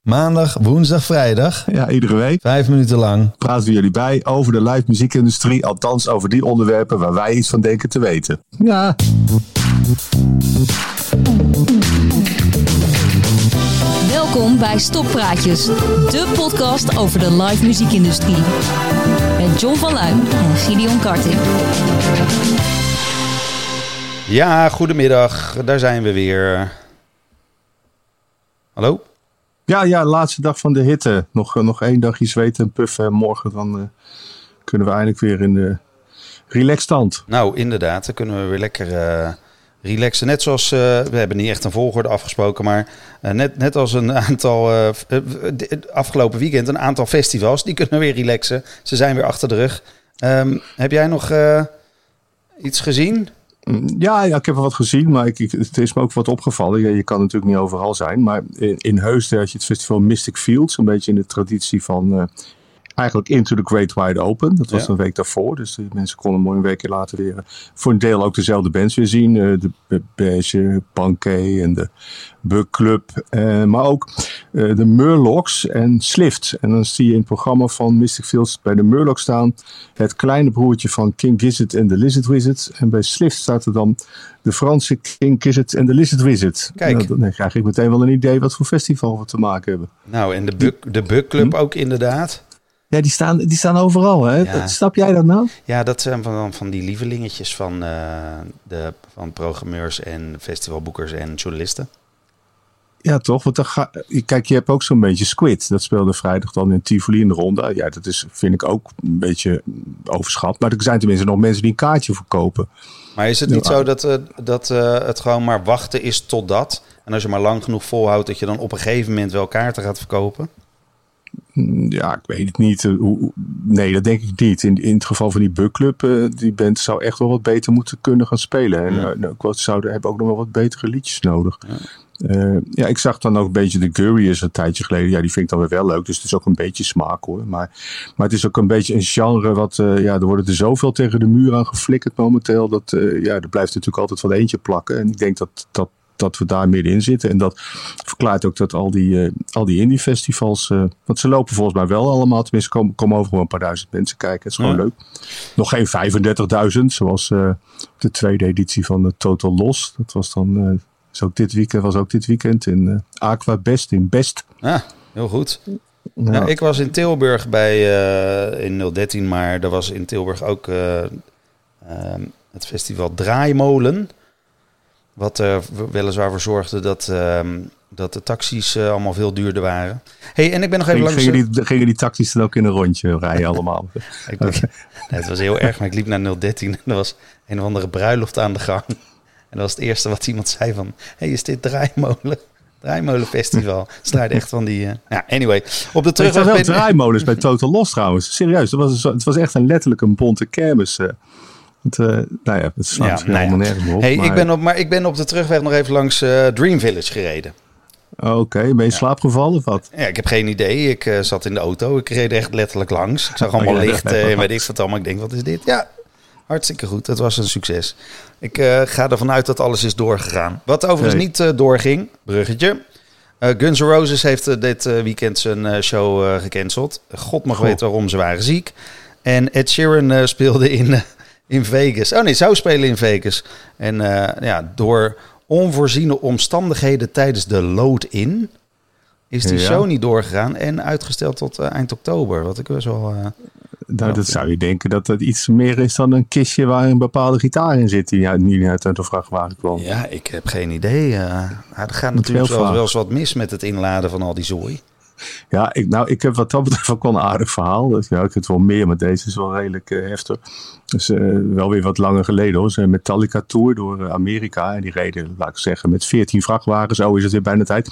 Maandag, woensdag, vrijdag. Ja, iedere week. Vijf minuten lang. Praten we jullie bij over de live muziekindustrie. Althans, over die onderwerpen waar wij iets van denken te weten. Ja. Welkom bij Stoppraatjes, de podcast over de live muziekindustrie. Met John van Luijn en Gideon Karting. Ja, goedemiddag. Daar zijn we weer. Hallo? Ja, ja, laatste dag van de hitte. Nog, eh, nog één dagje zweten en puffen. Morgen dan eh, kunnen we eindelijk weer in de relaxstand. Nou, inderdaad. Dan kunnen we weer lekker eh, relaxen. Net zoals, we hebben niet echt een volgorde afgesproken, maar net, net als een aantal, afgelopen weekend, een aantal festivals, die kunnen weer relaxen. Ze zijn weer achter de rug. Ehm, heb jij nog iets gezien? Mm, Ja, ja, ik heb wel wat gezien, maar ik, het is me ook wat opgevallen. Je, je kan natuurlijk niet overal zijn. Maar in, in Heusden had je het festival Mystic Fields. Een beetje in de traditie van eh, eigenlijk Into the Great Wide Open. Dat was Ja. een week daarvoor. Dus de mensen konden mooi een weekje later weer voor een deel ook dezelfde bands weer zien. Eh, de Be- Beige, Pankey en de Bug Club. eh, maar ook eh, de Murlocs en Slift. En dan zie je in het programma van Mystic Fields bij de Murlocs staan het kleine broertje van King Gizzard en de Lizard Wizard. En bij Slift staat er dan de Franse King Gizzard en de Lizard Wizard. Kijk. Nou, dan krijg ik meteen wel een idee wat voor festival we te maken hebben. Nou, en de Bug, de Bug Club ook inderdaad. Ja, die staan, die staan overal, hè? Ja. Snap jij dat nou? Ja, dat zijn van, van die lievelingetjes van, eh, de, van programmeurs en festivalboekers en journalisten. Ja, toch? Want dan ga, kijk, je hebt ook zo'n beetje Squid. Dat speelde vrijdag dan in Tivoli in de ronde. Ja, dat is, vind ik ook een beetje overschat. Maar er zijn tenminste nog mensen die een kaartje verkopen. Maar is het niet zo dat, eh, dat eh, het gewoon maar wachten is totdat... en als je maar lang genoeg volhoudt... dat je dan op een gegeven moment wel kaarten gaat verkopen? Ja, ik weet het niet. Eh, Nee, dat denk ik niet. In, in het geval van die Bugclub, eh die band zou echt wel wat beter moeten kunnen gaan spelen. En Ja. eh, nou, wat zouden hebben ook nog wel wat betere liedjes nodig. Ja. ja, ik zag dan ook een beetje de Gurriers een tijdje geleden. Ja, die vind ik dan weer wel leuk. Dus het is ook een beetje smaak hoor. Maar, maar het is ook een beetje een genre wat, ja, er worden er zoveel tegen de muur aan geflikkerd momenteel. Dat, ja, er blijft natuurlijk altijd wel eentje plakken. En ik denk dat, dat, dat we daar middenin zitten. En dat verklaart ook dat al die, eh, al die indie festivals, eh, want ze lopen volgens mij wel allemaal. Tenminste, komen, komen overal een paar duizend mensen kijken. Het is gewoon Ja. leuk. Nog geen 35.000, zoals eh, de tweede editie van de Total Los. Dat was dan, is ook dit weekend, was ook dit weekend in Aqua Best in Best. Ah, heel goed. Ja. Nou, ik was in Tilburg bij in 013, maar er was in Tilburg ook eh, ehm, het festival Draaimolen. Wat er weliswaar voor zorgde dat, ehm, dat de taxis eh, allemaal veel duurder waren. hey, en ik ben nog even langs... gingen, die, gingen die taxis dan ook in een rondje rijden allemaal? Ik- Nee, het was heel erg, maar ik liep naar 013 en er was een of andere bruiloft aan de gang. En dat was het eerste wat iemand zei van... hey, is dit Draaimolen? Draaimolenfestival. Draaiden echt van die... eh, Ja, anyway. Op de Ik zag terugweg... wel draaimolens bij Total Los trouwens. Serieus, het was, het was echt een letterlijk een bonte kermis. eh. Het, eh, nou ja, het slaat misschien nou helemaal nergens op. Hey, maar- ik ben op, maar ik ben op de terugweg nog even langs eh, Dream Village gereden. Oké, ben je in slaap gevallen of wat? Ja, ik heb geen idee. Ik eh, zat in de auto. Ik reed echt letterlijk langs. Ik zag allemaal Oh, ja, licht en weet ik wat allemaal. Ik denk, wat is dit? Ja, hartstikke goed. Het was een succes. Ik ga ervan uit dat alles is doorgegaan. Wat overigens Nee. niet doorging, bruggetje. Eh, Guns N' Roses heeft dit weekend zijn show gecanceld. God mag Goh. weten waarom ze waren ziek. En Ed Sheeran speelde in, in Vegas. Oh nee, zou spelen in Vegas. En eh, ja, door onvoorziene omstandigheden tijdens de load-in... is die Ja. show niet doorgegaan en uitgesteld tot eh, eind oktober. Wat ik best wel... eh, Nou, dat zou je denken dat het iets meer is dan een kistje waar een bepaalde gitaar in zit die uit, niet uit de vrachtwagen kwam. ja, ik heb geen idee. nou, er gaat natuurlijk wel, wel eens wat mis met het inladen van al die zooi. Ja, ik, nou, ik heb wat dat betreft ook wel een aardig verhaal. Dus, ja, ik heb het wel meer, maar deze is wel redelijk eh, heftig. Dus eh, wel weer wat langer geleden hoor. Ze een Metallica Tour door eh, Amerika. En die reden, laat ik zeggen, met 14 vrachtwagens. Zo is het weer bijna tijd.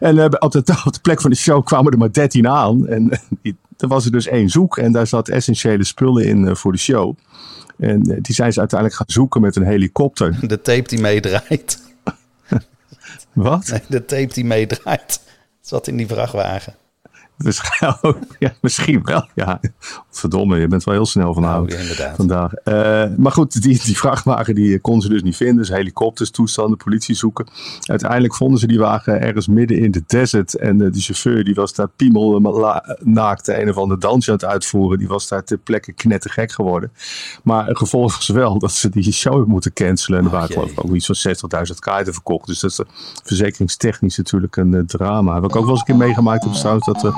En op, de, op de plek van de show kwamen er maar 13 aan. En er was er dus één zoek. En daar zat essentiële spullen in voor de show. En die zijn ze uiteindelijk gaan zoeken met een helikopter. De tape die meedraait. Wat? Nee, de tape die meedraait. Zat in die vrachtwagen. Waarschijnlijk, ja, misschien wel, ja. Verdomme, je bent wel heel snel van Nou, ja, inderdaad. vandaag. Eh, maar goed, die, die vrachtwagen die kon ze dus niet vinden. Dus helikopters, toestanden, politie zoeken. Uiteindelijk vonden ze die wagen ergens midden in de desert. En eh, die chauffeur die was daar piemel eh, la- naakt een of ander dansje aan het uitvoeren. Die was daar ter plekke knettergek geworden. Maar gevolg was wel dat ze die show moeten cancelen. En er waren geloof ik ook iets van 60.000 kaarten verkocht. Dus dat is eh, verzekeringstechnisch natuurlijk een eh, drama. Heb ik ook wel eens een keer meegemaakt heb trouwens dat de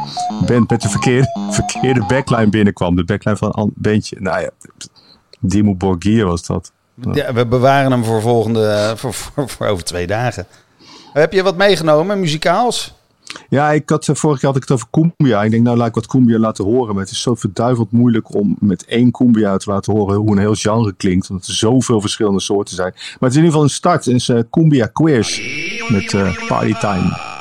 band met de verkeerde, verkeerde backline binnenkwam. De backline van een bandje. Nou ja, Dimo Borgir was dat. Ja, we bewaren hem voor volgende, voor, voor, voor over twee dagen. Heb je wat meegenomen, muzikaals? Ja, ik had, eh, vorige keer had ik het over cumbia. Ik denk, nou laat ik wat cumbia laten horen. Maar het is zo verduiveld moeilijk om met één cumbia te laten horen hoe een heel genre klinkt. Omdat er zoveel verschillende soorten zijn. Maar het is in ieder geval een start. Het is eh, cumbia quiz met eh party time.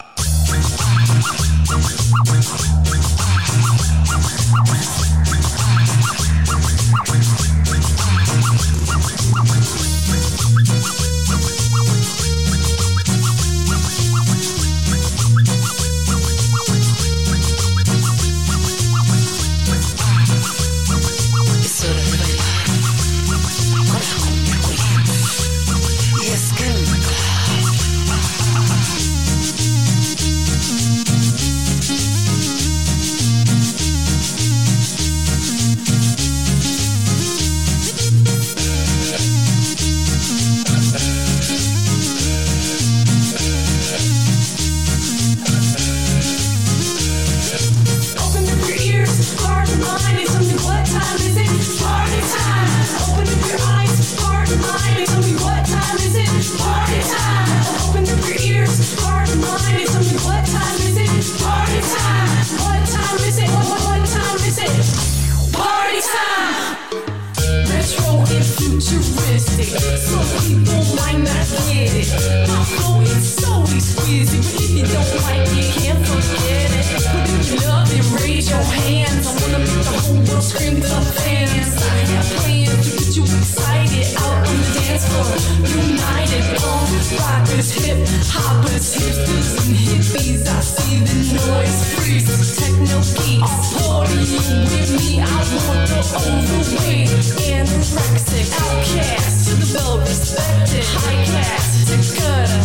Overweight, anorexic, outcast, to the well respected, high class, to gutter,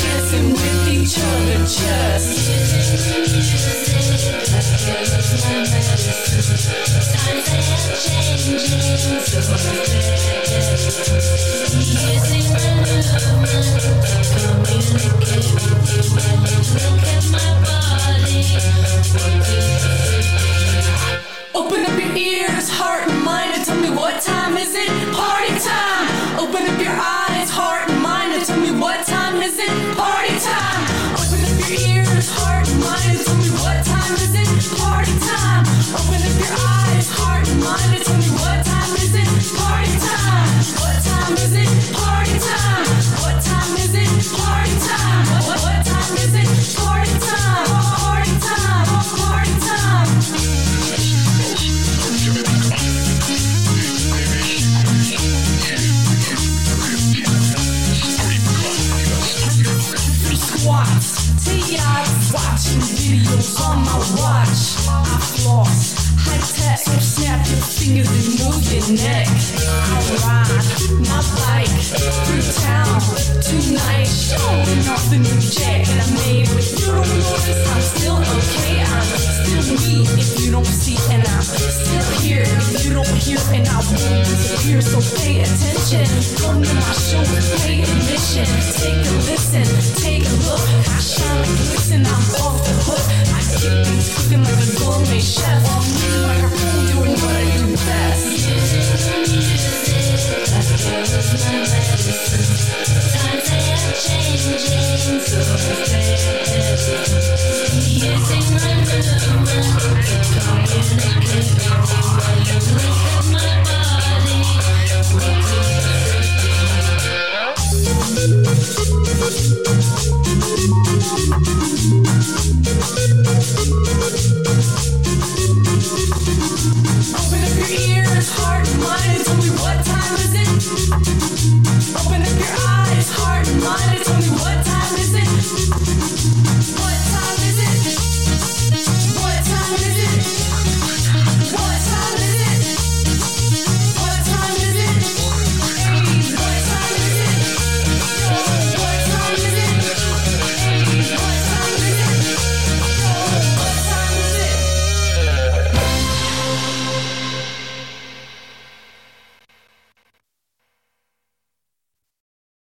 dancing with each other, just. Open move your neck. I ride my bike through town tonight, showing off the new jacket I made. But you don't notice I'm still okay. I'm still me if you don't see, and I'm still here if you don't hear, and I won't disappear. So pay attention, to my show pay admission. Take a listen, take a look. I shine like glisten, I'm off the hook. Cooking like a gourmet chef. On me like a fool, doing what I do best. Times are changing, so they